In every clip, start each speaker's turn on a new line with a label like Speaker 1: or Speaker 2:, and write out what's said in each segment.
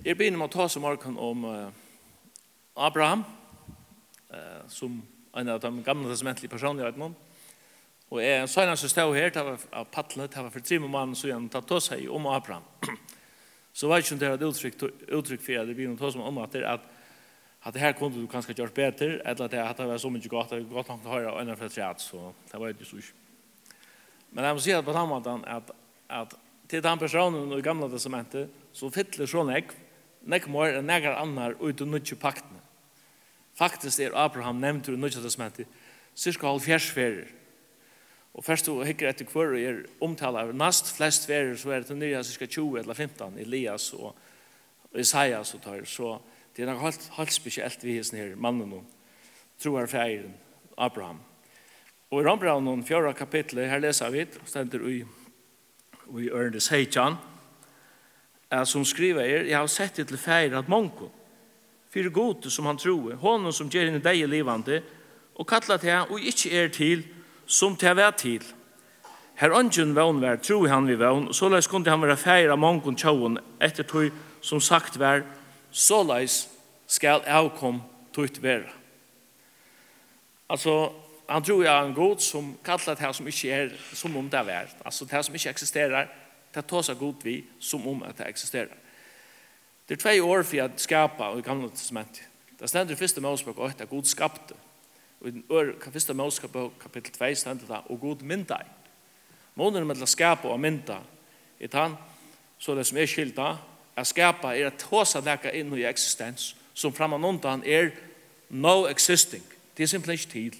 Speaker 1: Jeg begynner med å ta som morgen om uh, Abraham, uh, som en av de gamle testamentlige personene i Øyden. Og jeg sa en som stod her, det var av Patle, det var for tre måneder siden, tatt tog seg om Abraham. Så var ikke det uttrykk, uttrykk for at det begynner å ta som om at det at at det her kunne du kanskje gjort bedre, eller at det hadde vært så mye godt, det var godt nok å høre, og enda for et rett, så det var ikke så ikke. Men jeg må si at på den måten, at, at til den personen i gamle testamentet, så fyller sånn jeg, nek mer enn negar annar ut og nutju paktene. Faktisk er Abraham nevnt ur nutju testamentet cirka halvfjers ferir. Og først du hikker etter hver er omtala av nast flest ferir så er det nye cirka 20 eller 15 Elias og Isaias og tar. Så det er nok helt, helt spesielt vi hisen her mannen og troar feiren Abraham. Og i Rambraun og fjorda kapitlet her leser vi, stender i, i Ørnes Heitjan, som skriver er, jeg har sett det til feir at monko, fyrir gode som han troe, honom som gjør henne deg livande, og kalla til han, og ikkje er til, som til vær til. Her ønsken vevn vær, tro han vi vevn, og såleis kunne han være feir av monko tjauan, etter tog som sagt vær, såleis skal avkom tøyt vær. Altså, han tror jeg er en god som kallar til her som ikke er som om det er vært. Altså til han som ikke eksisterer, Det tar seg god vi som om at det eksisterer. Det er tvei år for jeg skapa og i gamle testament. Det stender i første målspråk og etter god skapte. Og i den første målspråk kapittel 2 stender det og god mynda. Månen med å skapa og mynda i tann så det som er skilda at skapa er at tåsa leka inn i eksistens som framan undan er no existing. Det er simpelthen ikke tid.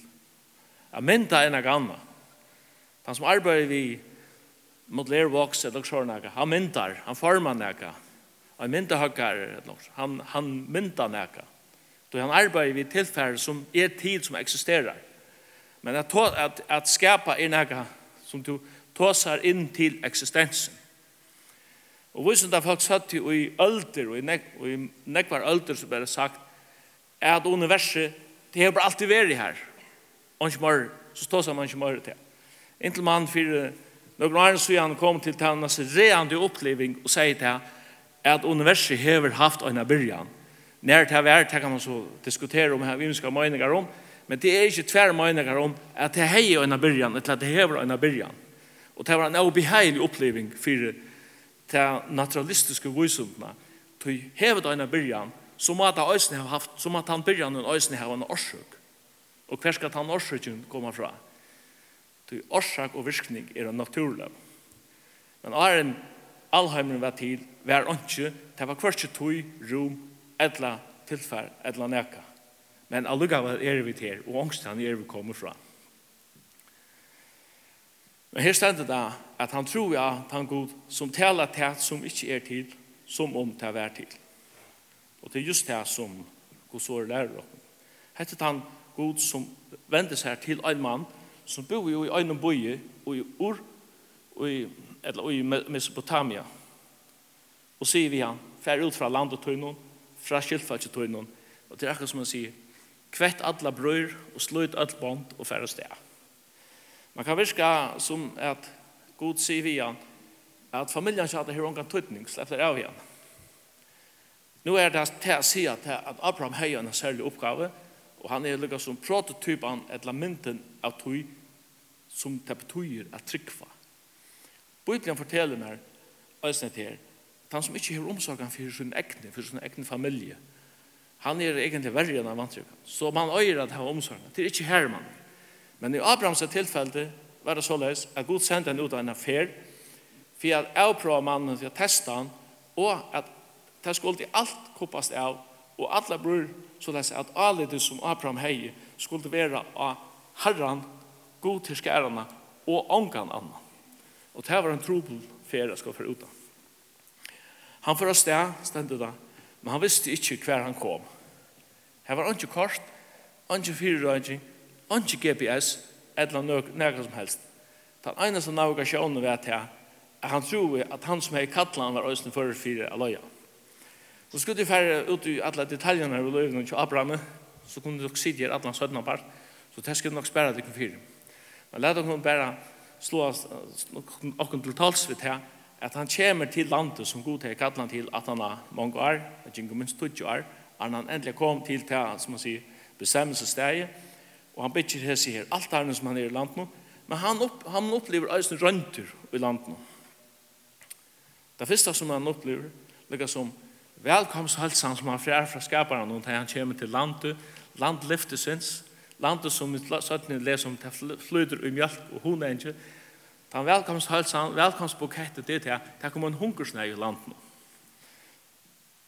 Speaker 1: At mynda er noe anna. Han som arbeider vi modeller vox eller så några. Han myntar, han formar några. Han myntar hackar eller Han han myntar några. Då han arbeider vid tillfällen som är tid som existerar. Men att att at skapa er några som du tåsar in till existensen. Og vi som det folk satt i ølder, og i, nek, og i nekvar ølder som bare sagt, er at universet, det har bare alltid vært her. Og ikke mer, så tåsar man ikke mer til. Inntil man fyrir Någon år så han kom till tannas reande uppleving och säger till att universet hever haft en början. När det har varit kan man så diskutera om här vi ska meningar om. Men det är inte tvär meningar om att det har en början eller att det hever en början. Och det var en obehaglig uppleving för det naturalistiska visumna. Det hever en början så må det ösnen har haft, så må han början en ösnen ha en orsak. Och hver skal han orsøkjen komme fra? til årsak og virkning er en naturlig. Men åren allheimren var til, var ikke, det var kvart tog, rom, etla, tilfær, etla neka. Men allugavel er vi til, og ångstan er vi kommer fra. Men her stendet det at han tror ja, at han god som taler til som ikke er til, som om det er til. Og det er just det som god sår lærer oss. Hette han god som vender seg til en mann som bor jo i øynene bøye og i Ur og i, eller, og i Mesopotamia. Og sier vi han, fær ut fra land og tøynen, fra skilfalt tøynon, og det er akkurat som han sier, kvett alla brøyr og sløyt alt bond og færre sted. Man kan virka som at god sier vi han, at familjen ikke hadde høyre tøytning, slett av igjen. Nu er det til å si at, at Abraham har en særlig oppgave, og han er lykka som prototypen, eller mynden av tøy, som det betyr at tryggva. Bibelen forteller meg, Øysnet her, han som ikke har omsorgen for sin egne, for sin egne familie, han er egentlig verre enn han vantrykka. Så man øyer at han har omsorgen. Det er ikke her man. Men i Abrahams tilfelle var det såleis at Gud sendte han ut av en affær for at avprøve mannen til å teste han og at det skulle alt koppast av og alle bror såleis at alle det som Abraham hei skulle være av herran god til skærene og ångan anna. Og det var en trobel ferie skal for utan. Han får sted, stendet da, men han visste ikke hver han kom. Her var ikke kort, ikke fyrirrøyning, ikke GPS, eller noe som helst. Den eneste navigasjonen vet jeg, at han tror at han som er i Katlan var øyne for fire av løya. Så skulle de fære ut i alle detaljene av løyene til Abraham, så kunne de sitte her alle søttene part, så det skulle nok spære det kun fyrir. Men lad oss bare slå oss til tals ved her, at han kommer til landet som god til kallan til at han har mange år, at han minst 20 år, at han endelig kom til til, som man sier, bestemmelsessteget, og han bytter her sier alt her som han er i landet nå, men han, opp, han opplever eisen rønter i landet nå. Det første som han opplever, ligger som velkomsthalsen som han fjær fra skaparen, og han kommer til landet, land lyftes syns, landet som vi søttene leser om, det flyter i mjölk og hun er ikke, den velkomsthølsan, velkomstbukettet, det er det kommer en hungersnei i landet.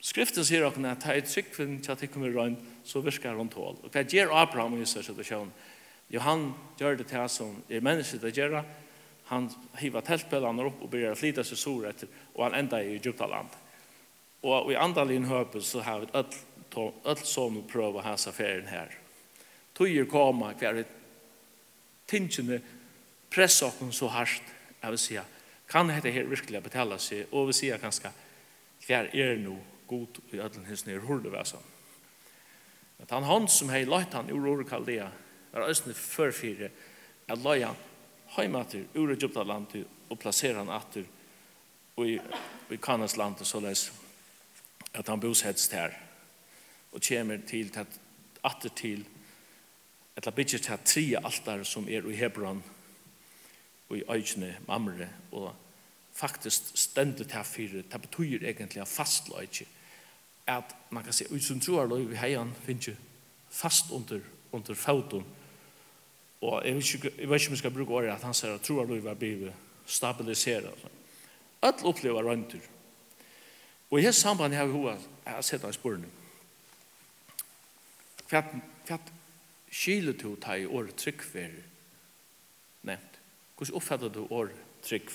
Speaker 1: Skriften sier åkne at det er tryggvinn til at det kommer røgn, så virker hun tål. Og det gjør Abraham i disse situasjonen. Jo, han gjør det til som er mennesket det gjør det. Han hiver teltpillene opp og begynner å flyte seg sår etter, og han enda i Egyptaland. Og i andre linn høpet så har vi ødel som prøver å ha seg ferien her tøyer koma hver tingene pressa oss så hardt, jeg vil si, kan dette her virkelig betala seg, og vi sier ganske, hver er no god i ødelen hins nere hurde vi altså. At han hånd som hei løyt han ur ordet kaldea, var østene førfire, at løy han heimater ur Egypta landet og plasserer han atter og i, i Kanas landet så les at han bosetts der og kommer til at atter til etla bytje til tre altar som er i Hebron og i øyne mamre og faktisk stendet her fire det betyr egentlig at fastløyke at man kan se ut som tror løy vi heian finnes jo fast under, under fautun og jeg vet ikke, jeg vet ikke om jeg skal bruke året at han sier at troer løy var blivet stabiliseret alt opplever røyndur. Og i hans samband har vi hva, jeg har sett en spørning Hva skiler du ta i året trygg for nevnt. Hvordan oppfatter du året trygg?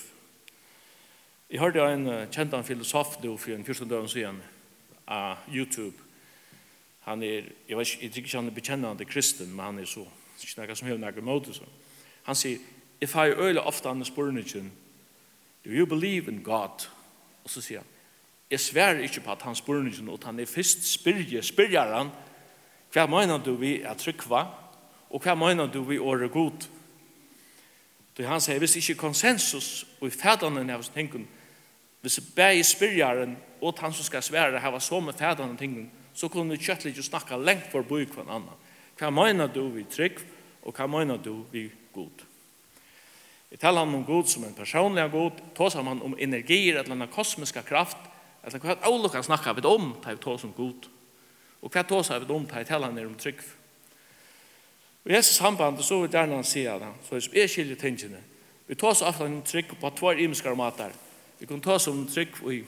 Speaker 1: Jeg hørte en kjent en filosof du for en 14 døgn siden av YouTube. Han er, jeg vet ikke, jeg tror ikke han er bekjennende kristen, men han er så, ikke noe som hever noe måte. Så. Han sier, if I øyler ofte han spørningen, do you believe in God? Og så sier han, jeg sver ikke på at han spørningen, og han er først spyrje, spyrjer han, spyrjer han, Hva mener du vi er trykva? Og hva mener du vi åre god? Då han sier, hvis ikke konsensus og i fædene av tingene, hvis begge spyrjaren og han som skal svære hava så med fædene tingene, så kunne vi kjøttelig ikke snakke lengt for bøy hver annen. Hva mener du vi trygg, og hva mener du vi god? Vi talar om god som en personlig god, tåsar man om energier, eller kosmiska kraft, eller hva er det olika snakkar vi om, tar vi tås om god. Og hva tåsa vi om det, jeg taler ned om trygg. Og i hese sambandet så vil gjerne han si at han, så hvis jeg skiljer tingene, vi oss ofte en trygg på tvær imenskere matar. Vi kan tåsa om trygg i,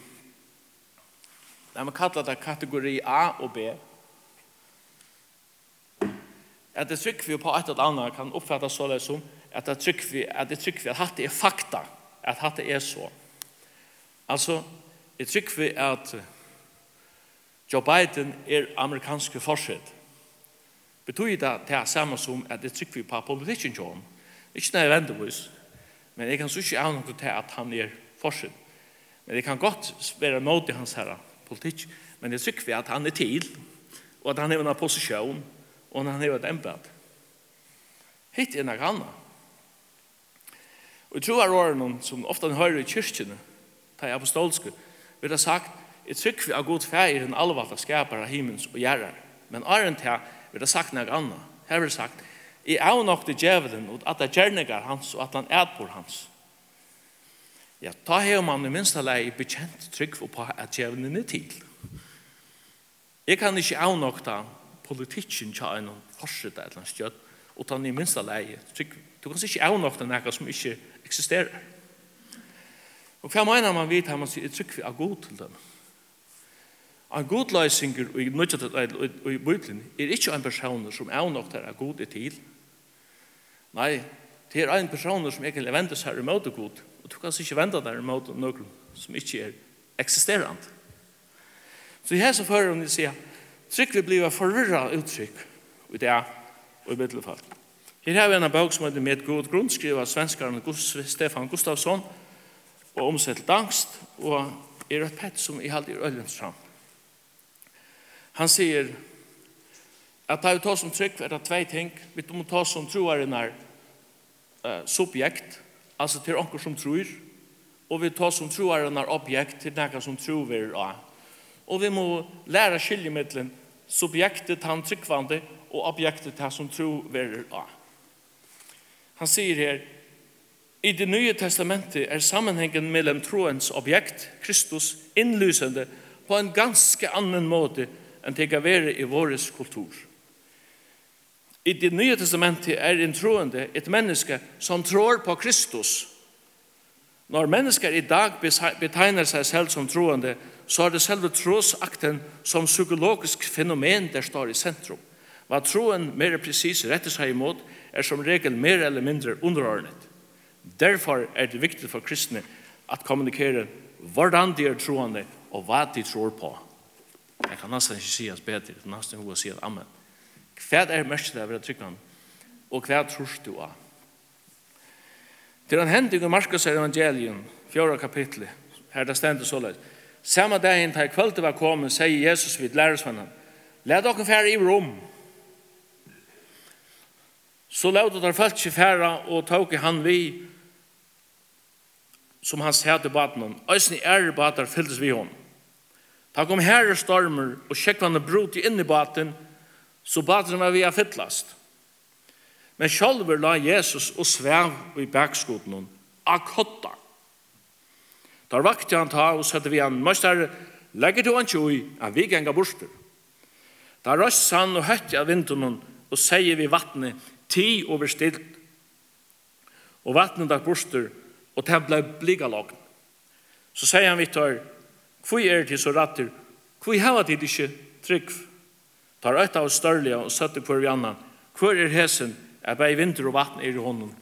Speaker 1: nei, man kallar det kategori A og B. At det trygg vi på et eller annet kan oppfattes så det som at det trygg vi, at det trygg vi, at hatt er fakta, at hatt er så. Altså, det trygg vi at, at Joe Biden er amerikanske forsett. Betyr det til det samme som at det trykker vi på politikken til ham. Ikke nødvendigvis, men jeg kan så ikke av noe til at han er forsett. Men jeg kan godt være mot i hans herre politikk, men jeg trykker vi at han er til, og at han er en posisjon, og at han er et embed. Hitt er noe annet. Og jeg tror at noen som ofte hører i kyrkjene, til apostolske, vil ha sagt Jeg trykker vi av god feir en alvalda skaper av himmels og gjerrer. Men æren til vil det sagt noe annet. Her vil det sagt, jeg er nok til djevelen og at det gjerninger hans og at han er på hans. Ja, ta hever man i minste lei bekjent trygg på at djevelen er til. Jeg kan ikke av nok ta politikken til en forsett et eller annet stjøtt og ta i minste lei trygg. Du kan ikke av nok til noe som ikke eksisterer. Og hva mener man vidt her man sier trygg for av god til dem? En god løsninger i i Bibelen er ikke en person som er nok der er god i til. Nei, det er en person som ikke venter seg i møte god, og du kan ikke vente deg i møte noen som ikke er eksisterende. Så her så fører hun å si trykk vi blir forvirret uttrykk i det og i middelfall. Her har vi en bok som heter Med god grunn, skriver svenskaren Stefan Gustafsson, og omsett angst, og er et pett som i halde i øyens fram. Han sier at det er ta som trygg er det tvei ting. Vi må ta som troaren er uh, subjekt, altså til onker som tror, og vi tar som troaren er objekt til nekka som tror vi er av. Og vi må lære skiljemiddelen subjektet han tryggvande og objektet han som tror vi er av. Han sier her, I det nye testamentet er sammenhengen mellom troens objekt, Kristus, innlysende på en ganske annen måte enn det kan være i våres kultur. I det nye testamentet er en troende et menneske som tror på Kristus. Når mennesker i dag betegner seg selv som troende, så er det selve trosakten som psykologisk fenomen der står i sentrum. Hva troen mer precis retter seg imot, er som regel mer eller mindre underordnet. Derfor er det viktig for kristne at kommunikere hvordan de er troende og hva de tror på. Jeg kan nesten ikke si at bedre, det er nesten hun sier amen. Hva er mest det å være tryggvann? Og hva tror du av? Til er en hending i Marskos evangelien, fjorda kapitlet, her det stender så løs. Samma dagen til kvöldet var kommet, sier Jesus vid lærersvennen, Lad dere fære i rom!» Så lad dere følt ikke fære, og tog han vi, som han sier til baden, «Øysen i ære bader fylltes vi hånden.» Da kom herre stormer og sjekkvande brot i inn i baten, så baten var vi av fyllast. Men sjálfur la Jesus og svev i bakskoten av kotta. Da vakti han ta og sette vi han, Møster, legger du han ikke i, han vi genga borster. Da røst han og høtti av vindunnen og sier vi vattnet, ti over stilt. Og vattnet dak borster, og det ble blika lagn. Så sier han vi tar, Hvor er det så rattir? Hvor hava det ikke trygg? Tar øyta av størlige og søtte på vi annan. Hvor er hesen? Er bare vinter og vatten er i hånden.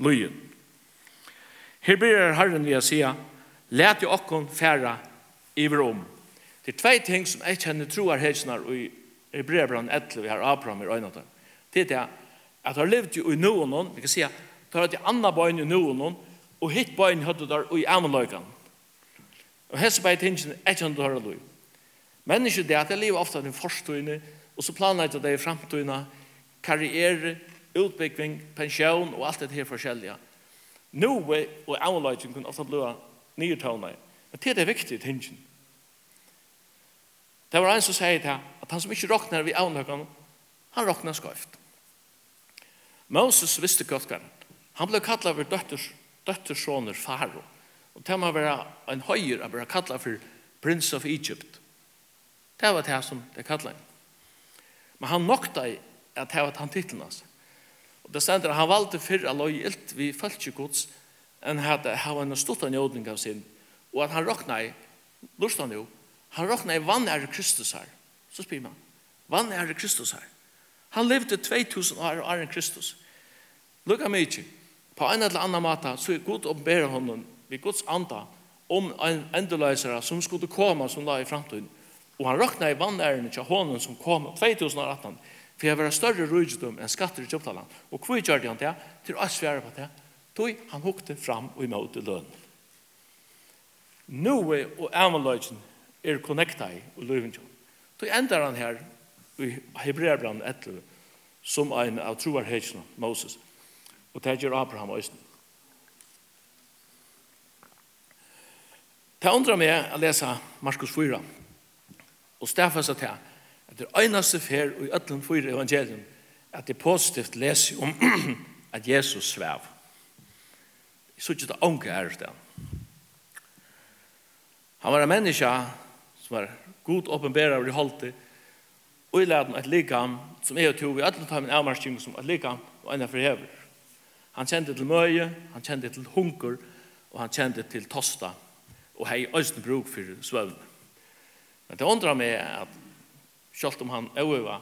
Speaker 1: Løyen. Her blir herren vi å si, let jo okkon færa i vår om. Det er tvei ting som jeg kjenner tro troar hesnar i Hebreabran etter vi har Abraham i øynene. Det er det at har levd jo i noen, vi kan si, tar at de andre bøyne i noen, og hitt bøyne høttet der i amaløykan. Og hese bare tingene er ikke han du lov. Mennesker det at jeg lever ofte av den forstøyene, og så planer planlegger det i fremtøyene, karriere, utbygging, pensjon og alt det her forskjellige. Nå er og avløyden kunne ofte bli nye tøvner. Men det er viktig viktige tingene. Det var en som sier til at han som ikke råkner ved avløyden, han råkner skøyft. Moses visste godt hva han ble kallet over døtters, døttersåner faro. Og det må være en høyre å være kallet for Prince of Egypt. Det var det som det kallet han. Men han nokta i at det var han titlen hans. Og det stender han valgte fyrre løy ilt vi følte gods enn at han var en stort av njødning av sin og at han råkna i lort han jo han råkna i vann er Kristus her så spyr man vann er Kristus her han levde 2000 år og Kristus lukka mykje på en eller annan måte så er god å bære honom vid Guds anda om en endeløsere som skulle komme som la i framtiden. Og han råkna i vannærene til hånden som kom 2018 for jeg var større rydgjødom enn skatter i Kjøptaland. Og hva gjør han det? Til å svære på det. Tog han hukte fram og imot i løn. Noe og amaløgjen er connecta i og løvendjøn. Tog ender han her i Hebreerbrand 11 som en av troarhetsene Moses. Og det gjør Abraham og Østen. Det undrar meg å lese Markus 4 og stafas at jeg at det øynaste fer i øtlen fyra evangelium at det positivt leser om at Jesus svev. Jeg så ikke det ånke her sted. Han var en menneske som var god åpenbærer i holdet og i leden et likam som er og tog i øtlen tar min avmarsking som et likam og ena forhever. Han kjente til møye, han kjente til hunker og han kjente til tosta og hei øysten bruk for svøvn. Men det undrar meg at selv om han øyva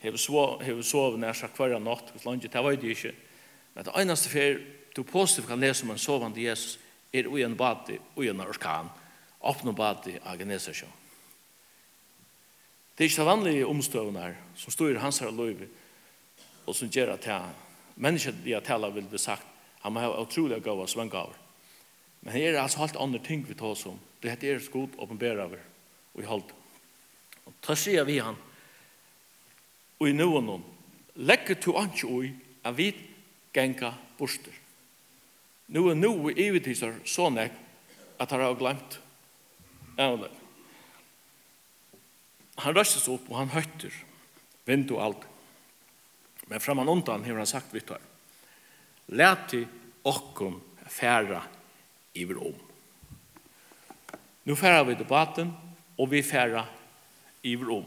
Speaker 1: hever sov nær seg hver natt hvis langt det var det ikke. Men det eneste fer du positivt kan lese om en sovande Jesus er ui en bati, ui en orskan, oppnå bati av Genesasjå. Det er ikke vanlige omstøvende som står i hans her løyve, og som gjør at mennesket de har tala vil bli sagt, han må ha utrolig gav og svengaver. Men her er altså alt andre ting vi tar oss om. Det heter er skot åpenbæra over og i halde. Og ta sier vi han og i noen noen legger to anki ui av vi genga borster. Nu er nu i evigtisar sånn at han har glemt avleg. Han røstes opp og han høytter vind og alt. Men framan undan har han sagt vitt her. Læti okkom færa iver om. Nu færa vi debatten, og vi færa iver om.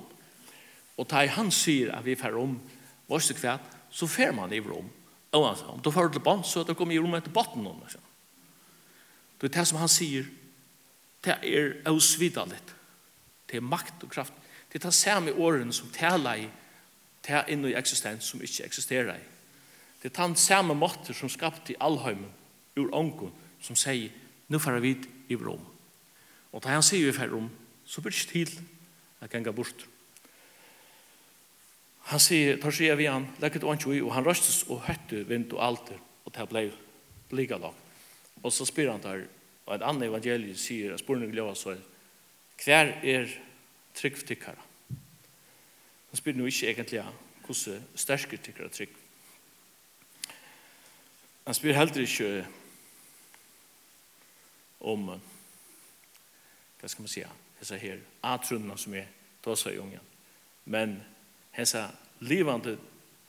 Speaker 1: Og ta i han sier at vi færa om, vårt du så færar man iver om. Og han sa, om du færa til bånd, så da kommer iver om etter botten om. Det er det som han sier, det er avsvidalit. Det er makt og kraft. Det er det samme åren som tala i, det er inne i eksistens som ikke eksisterer i. Det er den samme måter som skapte i allheimen ur ångon som sier, nu får vi i Rom. Og da han sier vi fer Rom, så blir det til at ganga bort. Han sier, tar seg vi han, lekket åndsju i, og han røstes og høtte vind og alter, og det ble lika lagt. Og så spyr han der, og et annet evangelium sier, at spør noe så, hver er tryggtikkara? Han spyr noe ikke egentlig hvordan sterske tikkara trygg. Han spyr heller ikke om vad ska man säga dessa här atrunna som är då i ungen men dessa livande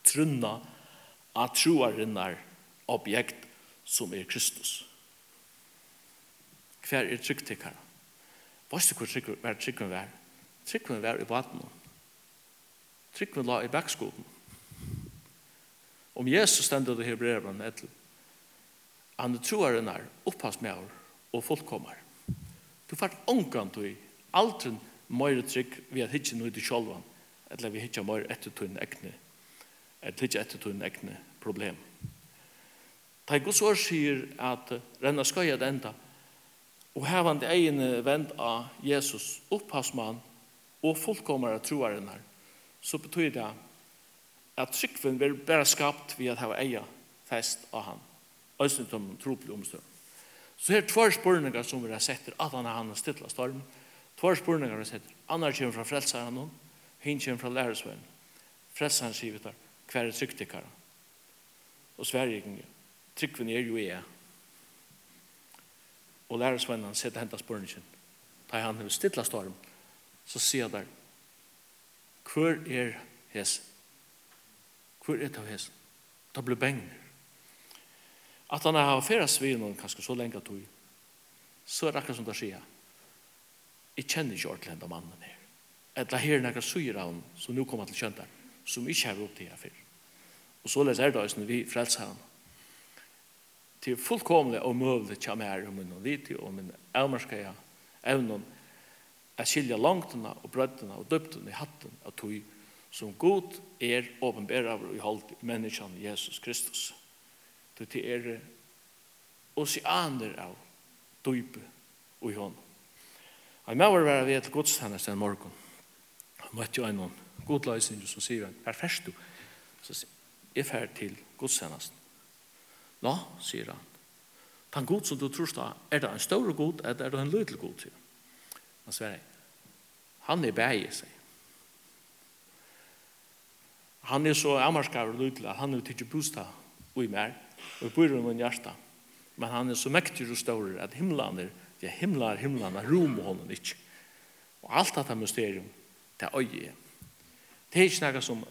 Speaker 1: trunna atruarinnar objekt som är Kristus hver er trygg til hver Vast du var tryggven var? Tryggven var i baden. Tryggven la i bakskoden. Om Jesus ständer det Hebreerbrann etter. Han troer den her, med henne og fullkomar. Du fart ongan du i aldrin meir trygg vi at hitje nu i sjolvan, eller vi hitje meir etter tunn ekne, eller hitje etter tunn ekne problem. Ta Guds år sier at renna skøy at enda, og hevande egen vend av Jesus, opphavsmann og fullkomere troaren her, så betyr det at tryggven vil bare skapt ved at hava eia fest av han. Øystein som tropelig omstøvn. Så her tvær spurningar som vi har sett at han har hans stilla storm. Tvær spurningar vi har sett. Annar kommer fra frelsaren hon, hinn kommer fra lærersvenn. Frelsaren sier vi der, hver er tryggtikkara? Og Sverige gikk, tryggven er jo jeg. Og læresvennen sitter hentas spurningen. Da han har stilla storm, så sier der, hver er hes? Hver er det hes? Da blir bengner at han har færa vi noen kanskje så lenge tog, så er det akkurat som det sier, jeg kjenner ikke ordentlig enda mannen her. Etla her nekka syr av han, som nu kommer til kjøntar, som ikke har opp til her før. Og så leser det også når vi frelser han. Det er fullkomlig og møvlig kommer her om min vite, og min elmerska ja, evnen, at skilja langtene og brøttene og døptene i hatten av tog, som god er åpenbæra i holdt menneskene Jesus Kristus til det er oceaner av dype og i hånd. Jeg må være ved til godstjeneste en morgen. Jeg møtte jo en noen godløsning som sier han, her først du. Så sier jeg fer til godstjenest. Nå, sier han. Den god som du tror da, er det en større god, eller er det en lødel god, sier han. Han sier, han er bæge, sier han er så amarskaver lødel, han er tidlig bostad og i mer, og bor i min hjärta. Men han er så mäktig och stor at himlan er, ja himlar er rom och honom inte. Och allt detta mysterium, det är öje. Det är inte något som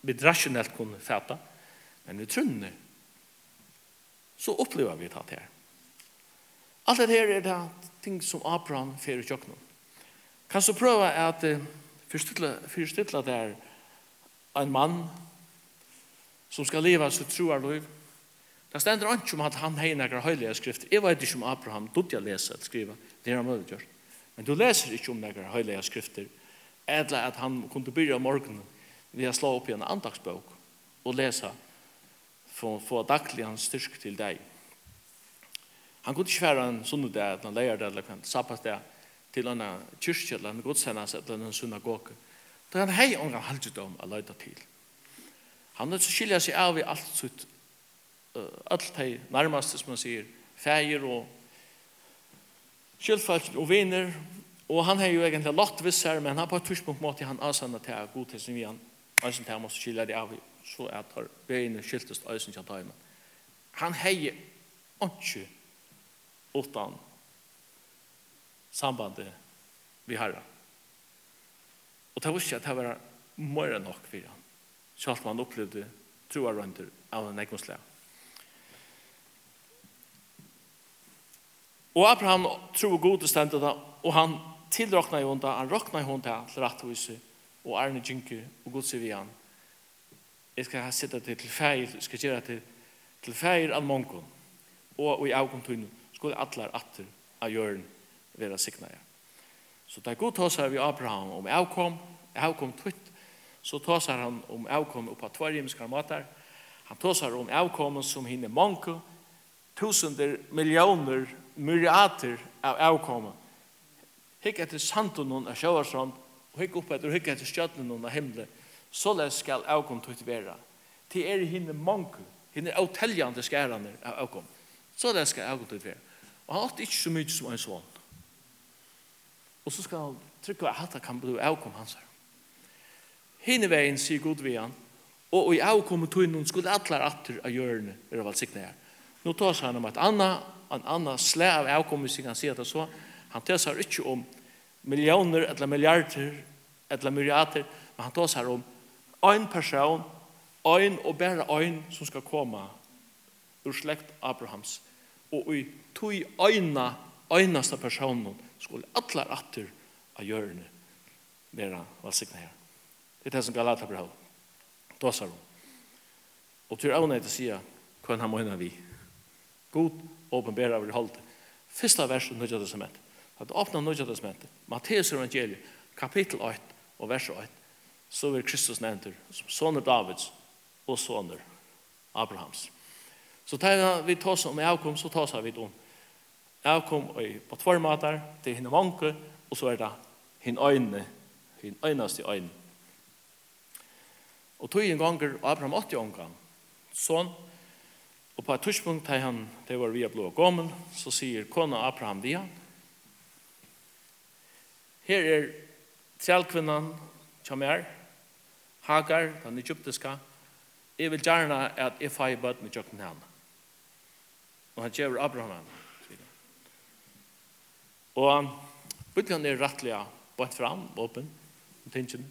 Speaker 1: vi rationellt kunde fatta, men vi trunner så upplever vi det här. Allt det här är det ting som Abraham fer i tjocknen. Kan så prøve at uh, forstilla det er en mann som skal leva sitt troarliv, Det stender ikke om at han har noen høylige skrifter. Jeg vet ikke om Abraham dødde å lese eller skrive. Det er han mulig gjort. Men du leser ikke om noen høylige skrifter. Eller at han kunne begynne om morgenen ved å slå opp i en andagsbok og lese for å få daglig hans styrk til deg. Han kunne ikke være en sånn dag, at han leier det, eller en sabbat det til en kyrkje, eller en godsennas, eller en synagoge. Da han hei ångan halvdom å løyde til. Han er så skilja seg av i alt sitt alt de nærmeste, som man sier, feir og kjølfalk og viner, og han har jo egentlig lagt viss her, men han på et tidspunkt måtte han avsende til å god til sin vi han, og til han måtte skille det av, så er det veiene skiltes og sin kjantaimen. Han har ikke utan sambandet vi har. Og det var ikke at det var mer enn nok for han. Selv om han opplevde troarønder av en egenslag. Og Abraham tror god og stendet det, og han tilrokna i hundra, han rokna i hundra til retthuset, og Arne Djinker og god sier vi han. Jeg skal sitte til feil, jeg skal gjøre til, til feir av mongon, og i avkomtunnen skulle atler atter av jøren være sikna jeg. Så det er god tåsar vi Abraham om avkom, avkom tvitt, så tåsar han om avkom oppa tvarjimskar matar, han tåsar om avkom som hinne mongo, tusinder, millioner myriater av avkomma. Hikk etter sanden noen av sjøvarsrand, og hikk opp etter, hikk etter stjøtnen noen av himmelen, så les skal avkom tukt vera. Til er hinne mange, hinne avteljande skærande av avkom. Så les skal avkom tukt vera. Og han åtte ikke så mye som en sånn. Og så skal han trykke at hatt kan bli avkom hans her. Hinne veien sier god vi han, og i avkommet noen skulle atler atter av hjørne, er det alt sikne her. Nå tar han om et annet, en annan slä av avkommelse kan se det så. Han tøsar ikke om millioner eller milliarder eller myriater, men han tøsar om en person, en og bare en som skal komme ur slekt Abrahams. Og i tog øyna, øynasta personen skulle alla atter av hjørne være valsikne her. Det er det som Galata brev. Tøsar om. Og til avnøyde sier hva han må vi. God åpenbæra over i holdt. Fyrsta verset nødja testament. At åpna nødja testament. Matteus evangeliet, kapittel 8 og vers 8. Så vil Kristus nevnt som soner Davids og soner Abrahams. Så tar vi tås om avkom, så tar vi om avkom og på tvær matar, det er henne vanke, og så er det henne øyne, henne øyneste øyne. Og tog en ganger, Abraham åtte omgang, sånn, Og på et tørspunkt da han, det var via blå gommel, så sier kona Abraham via. Her er trelkvinnan, Kjamer, Hagar, den egyptiska, jeg vil gjerne at jeg feier bøtt med kjøkken henne. Og han gjør Abraham henne. Og bøtten er rettelig bøtt fram, åpen, tingen.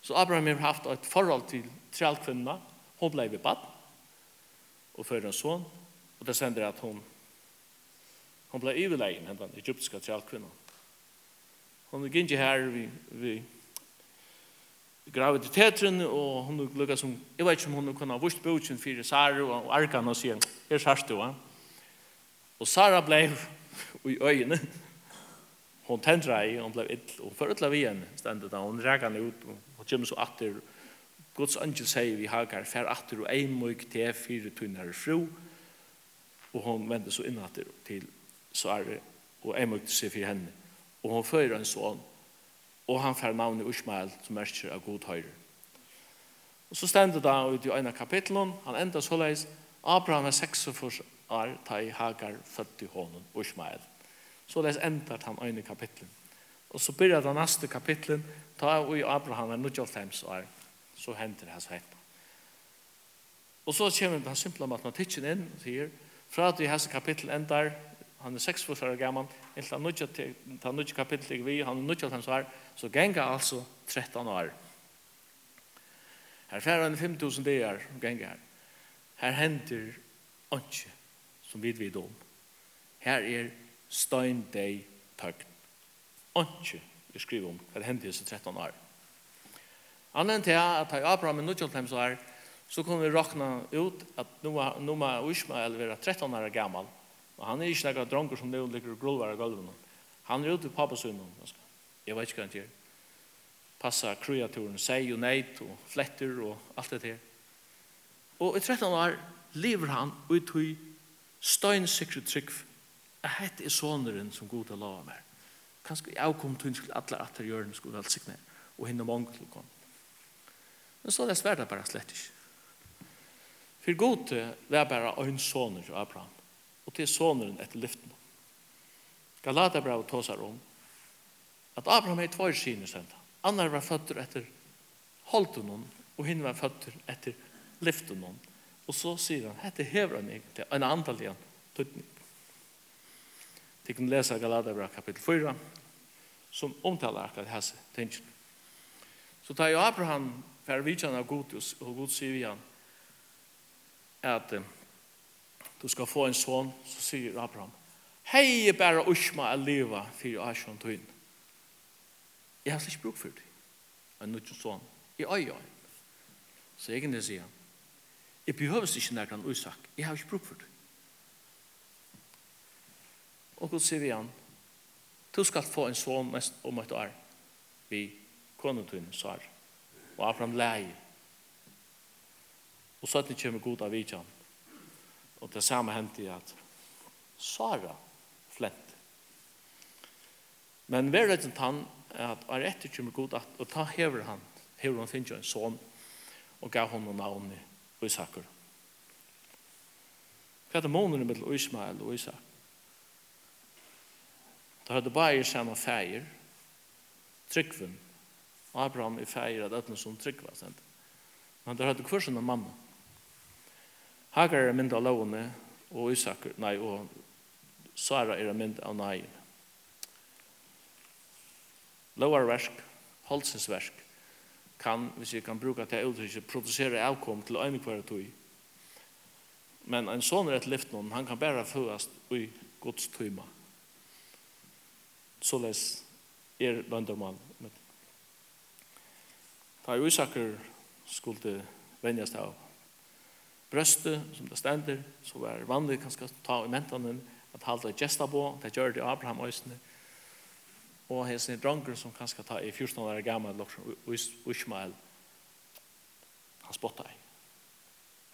Speaker 1: Så Abraham har haft et forhold til trellkvinnan, hun ble ved bøtt, og fører en son. og det sender at hon hon ble överlägen henne den egyptiska trallkvinnan. Hon gick inte här vid, vid graviditeten og hon lukket som jeg vet ikke om hon kunne ha vurst boken for Sara og Arkan och säger er sørst du Og Sara ble i øynene, hon tändrade i hon ble ill och för ödla vid henne ständigt hon henne ut og hon kommer så att Guds angel sier vi Hagar, fer atter og ein møyk til fire tunnar fru, og hon vender så innatter til Sare, og ein møyk til seg for henne. Og hon fører en sånn, og han fer navnet Ushmael, som merker av god høyre. Og så stender det ut i ena kapitlen, han enda så leis, Abraham er 46 år, ta i Hagar, født i hånden, Ushmael. Så leis enda han ene kapitlen. Og så byrjar det neste kapitlen, ta i Abraham er 95 år, så hender det hans hekna. Og så kommer den simple matematikken inn og sier, fra at vi har kapittel endar, han er seks forsvarer gammel, inntil han nødja til han nødja kapittel ikke vi, han nødja til hans år, så genga altså 13 år. Her færre enn 5000 dager genga her. Her hender ikke som vid vid om. Her er steindeg tøgn. Ikke vi skriver om hva det hender i 13 år. Annan til at jeg Abraham i Nudjoltheim så er, så kunne vi råkna ut at nå må Ishmael være 13 år gammal. Og han er ikke nekka dronker som nu ligger gulvar av gulven. Han er ute i pappasunnen. Jeg vet ikke hva han gjør. Passa kreaturen, seg og neit og fletter og alt det der. Og i 13 år lever han ut i støynsikre trygg. Jeg er soneren som god til å lave meg. Kanskje jeg kom til alle atter gjørende skulle velsigne og hinne mange til å komme. Men så er det svært det bare slett ikke. For god det er bare en soner til Abraham, og til soneren etter lyften. Galata Galaterbrevet tåsar om at Abraham er tvær sine senda. Annar var føtter etter holden og hinn var føtter etter lyften Og så sier han, hette hever han egentlig en andalian tøtning. De kan lese Galaterbrevet kapittel 4, som omtaler akkurat hese tingene. Så tar jo Abraham fer vidtjene av god og god sier vi han, at du skal få en son, så sier Abraham, hei bare usma a liva fyrir asjon tøyn. Jeg har ikke bruk for det. En nødgjøn son. I oi oi Så jeg kan det sier han, jeg behøves ikke nærkant usak. Jeg har ikke bruk for det. Og Gud sier vi han, du skal få en son mest om et år vi konutun tøyn svar og Abraham lei. Og så etter kommer god av vidjan. Og det samme hendte i at Sara flent. Men hver rett han at er etter kommer god at, og ta hever han, hever han finner en son, og gav hon noen navn i Isakur. Hva er det måneder mellom Ismael og Isak? Da hadde bare samme feir, tryggven, Abraham er feir at ötlen som tryggva sent. Men der hadde kursen av mamma. Hagar er mynd av lovene, og Isak, nei, og Sara er mynd av nei. Lovarversk, holdsensversk, kan, hvis vi kan bruka til uttrykket, produsere avkom til øymikværa tog. Men en sånn rett lift noen, han kan bare førast i gods tøyma. Så les er bøndermann mitt. Ta i Isaker skulle venjast av brøste, som det stender, så var det vanlig kanskje ta i mentanen at halda i gesta på, det gjør det Abraham øysene, og hesen i dronker som kanskje ta i 14 år gammal loksen Ismael, han spotta i.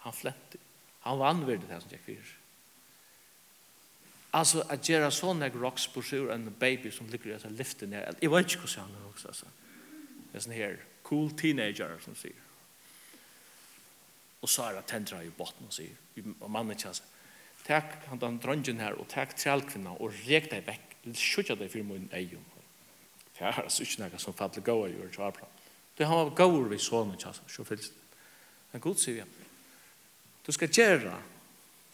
Speaker 1: Han flente. Han var anvirdig det som gikk fyrir. Altså, at gjøre sånne rocks på sjur en baby som ligger i etter lyfte ned, jeg vet ikke hvordan han er også, altså. Det er sånn her, cool teenager som sier. Og så er det tendra i botten og sier, og mannen ikke seg, takk han den dronjen her, og takk trælkvinna, og rek deg vekk, skjutja deg fyrir min egen. Det er altså ikke noe som fattelig gaua i år til Abraham. Det han var gaur vi sånne kjenner seg, så fyllt. Men god sier vi, du skal gjøre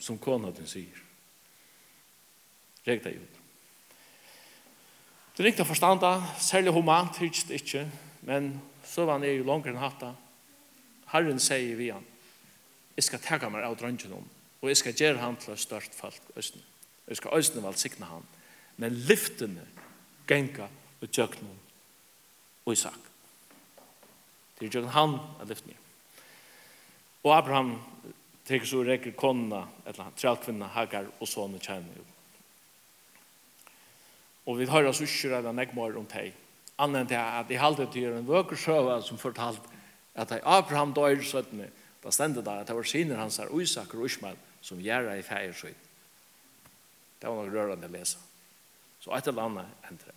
Speaker 1: som kona din sier. Rek deg ut. Det er ikke å forstanda, særlig humant, ikke, men så var han jo langere enn hatta. Herren sier vi han, jeg skal tega meg av drøngen om, og jeg skal gjøre han til å størt folk østene. Jeg skal østen sikne han. Men lyftene genga og tjøkne og Isak. Det er tjøkne han av lyftene. Og Abraham tenker så rekker konna, eller trelkvinna, hagar og sånne kjerner. Og vi hører oss ikke redda nekmar om teg annet til at jeg halte til en vøkersøve som fortalt at jeg Abraham døyr søttene, da stendte det at det var sinner hans her Isak og Ismael som gjerra i feiersøyt. Det var noe rørende å lese. Så et eller annet endte det.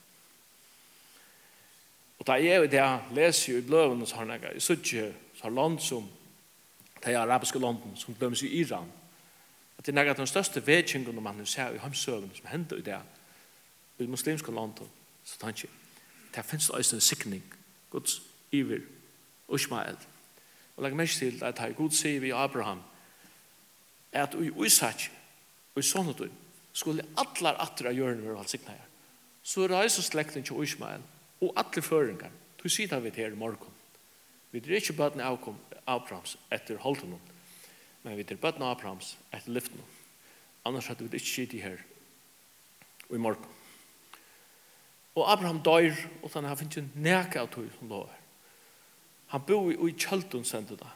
Speaker 1: Og da jeg og det leser jo i bløvene så har jeg i Suttje, så har land som de arabiske landen som dømes i Iran. At det er noe den største vedkjengene man ser i hamsøvene som hender i det i muslimske landen, så tanker det finnes også en sikning Guds iver og og legg mest til at her Gud sier vi Abraham at i uisak, og i sånne skulle atlar atra gjørne være velsignet her så reiser slekten til Ismael og alle føringar du sier det vi her i morgen vi er ikke bøtene avkom Abrahams etter holden men vi er bøtene Abrahams etter lyften annars hadde vi ikke sitt her i morgen Og Abraham dør, og han har finnet nækka av tog som lover. Han bor i kjøltun sendte det.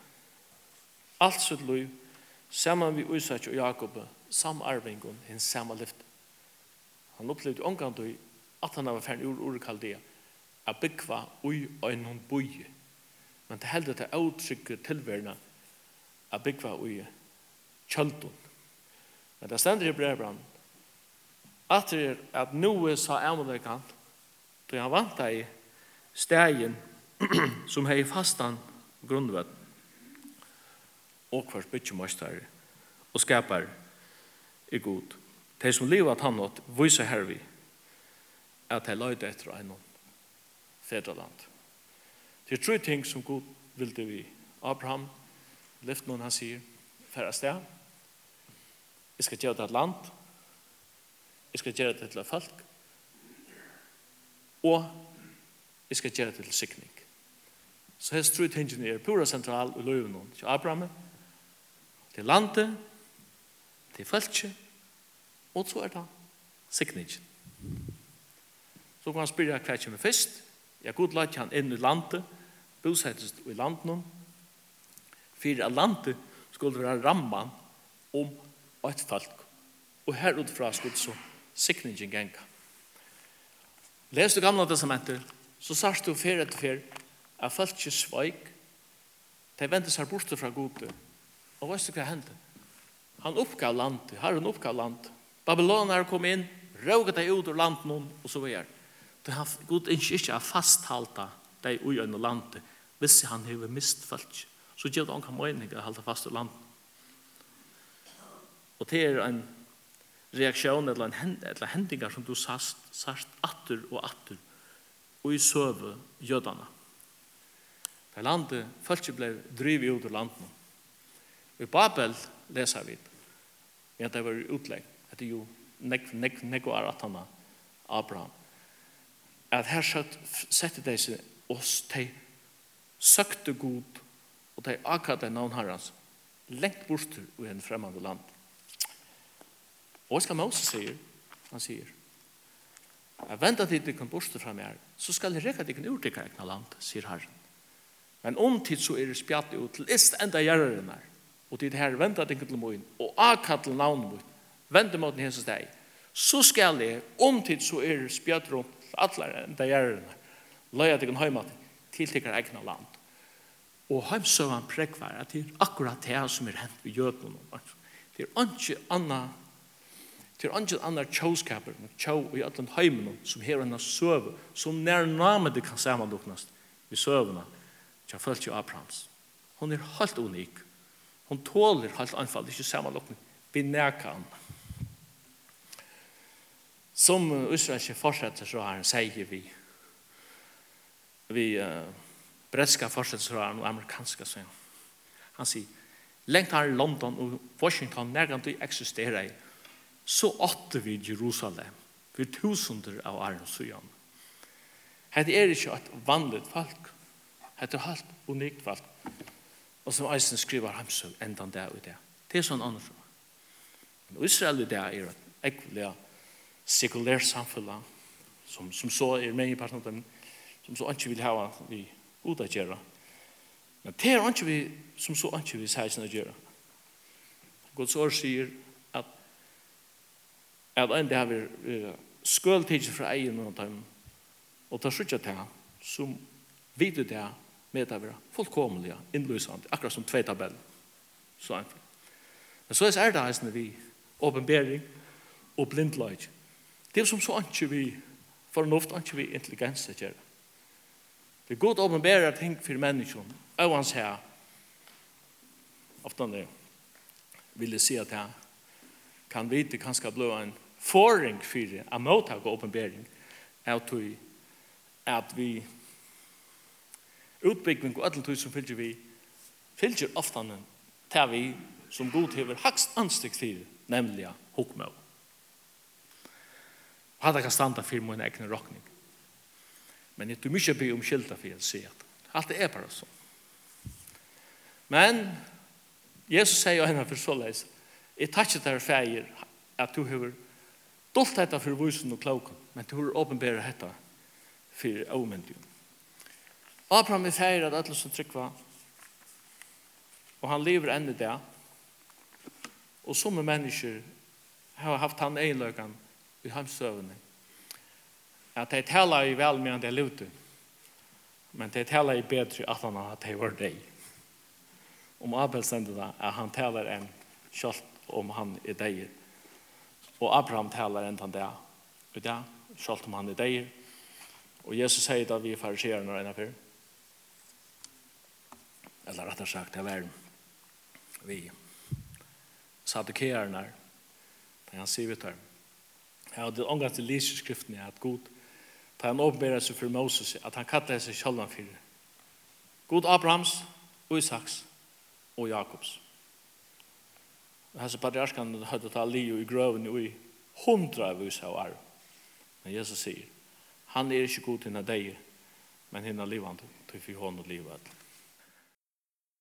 Speaker 1: Alt sitt liv, saman vi Isak og Jakob, samarvingun, hinn samme lift. Han opplevde omgang tog at han var fern ur kaldea. a byggva ui øynon boi. Men det heldet er avtrykket tilværende a byggva ui kjøltun. Men det stender i brevbrann, at det er at noe sa Amalekant, då han vanta i stegen som hei fastan grundvett og kvart bytjumastare og skapar i god. De som livet at han nått viser hervi at de løyde etter en fedraland. Det er tre ting som god vilde vi. Abraham, lyft noen han sier, færre sted. Jeg skal gjøre det et land. Jeg skal gjøre det til et folk og jeg skal gjøre det til sikning. Så hans tru tingene er pura sentral i løyvnån til Abraham, til landet, til feltje, og så er det sikningen. Så kan han spyrja hva kommer først. Jeg god lagt han inn i landet, bosettes i landet, nå, for at landet skulle være ramman om et folk. Og her utfra skulle så sikningen genga. Les du gamla testamentet, så sørst du fer etter fer, at folk ikke sveik, de vendte seg borte fra gode. Og hva er det hva hendte? Han oppgav landet, han oppgav landet. Babylonere kom inn, råget deg ut ur landet noen, og så var det. Det har god ikke ikke har fasthalta deg ui under landet, hvis han har mist folk. Så gjør det han kan mening å halda fast ur landet. Og det er en reaktion eller en eller hendingar som du sast sast atter og atter og i søve jødana. Det landet, folket ble drivet ut ur landet. I Babel leser vi men det var utlegg. Det er jo nek, nek, nek og aratana Abraham. At her satt, sette de seg oss, de søkte god og de akadde navn herrens lengt bort ur en fremmande land. Og hva skal Moses sier, han sier, jeg venter til dere kan borste fra meg, så skal jeg rekke dere ut dere egna land, sier Herren. Men om tid så er det spjatt ut til ist enda gjøreren her, og til her venter dere til morgen, og akkatt til navnet mot, venter mot den henses deg, så skal jeg, om tid så er det spjatt rundt til alle enda gjøreren her, løy at dere hjemme til dere egna land. Og heimsøvann prekvar at det er akkurat det som er hent ved jødene. Det er ikke annet Det er ingen annar tjåskaper, men tjå i alle heimen som her en søve, som nær name det kan samanloknast vi søvna, tja følt jo Abrahams. Hon er helt unik. Hon tåler helt anfall, ikke samanlokning, vi nærka han. Som Israelske fortsetter så har han sier vi, vi uh, bretska fortsetter så har han og amerikanska sier han. Han sier, lengt her i London og Washington nærkant du eksisterer i så åtte vi Jerusalem for tusunder av Arne Sujan. Hette er ikke et vanligt folk. Hette er helt unikt folk. Og som Eisen skriver ham hamsøv enda det og det. Det er sånn annet. Men Israel i det er et ekvelig sekulært samfunn som, som så er med i parten som så ikke vil ha vi god å gjøre. Men det er ikke vi som så ikke vil ha å gjøre. Guds år sier at en dag vi skøltidje fra egen og dem, og ta sutja til som vidu det med det vera fullkomlige, innlysande, akkurat som tvei tabell. Så enkelt. Men så er det heisende vi åpenbering og blindløy Det er som så anki vi fornuft, anki vi intelligens at gjøre. Det er god åpenbering at ting for menneskjon, og hans her, ofte han vil jeg si at her, kan vite kanskje blå en forring for å mottak og åpenbering er at vi utbygging og alle tog som fylgjer vi fylgjer ofte til vi som god hever hakst anstykt til nemlig hokmå og hadde kan standa for min egen råkning men jeg tror mye by om skilta for å si at alt er bare sånn men Jesus sier jo henne for såleis Jeg takker deg, feir, at du hever dolt dette for vusen og klokken, men du har åpenbæret dette for avmyndigen. Abraham er feir at alle som trykker og han lever enn i det, og som mennesker har haft han egenløkken i hamstøvende. At de taler i vel med han det lute, men de taler i bedre at han har det var deg. Om Abel sender det, at han taler en kjalt om han er deir. Og Abraham talar enda det. Og det, selv om han er deg. Og Jesus sier da vi er fariserer når en av fyr. Eller rett og sagt, det er vi sadukererne. Det han sier vi tar. Jeg hadde omgang til lyseskriften er at god Da han åpenbærer seg for Moses at han kallar seg sjølvan fyrir. God Abrahams, Isaks og Jakobs. Og hans patriarskan hadde ta lio i grøven i hundra vis av arv. Men Jesus sier, han er ikke god til henne deg, men henne livande til for hånd og livet.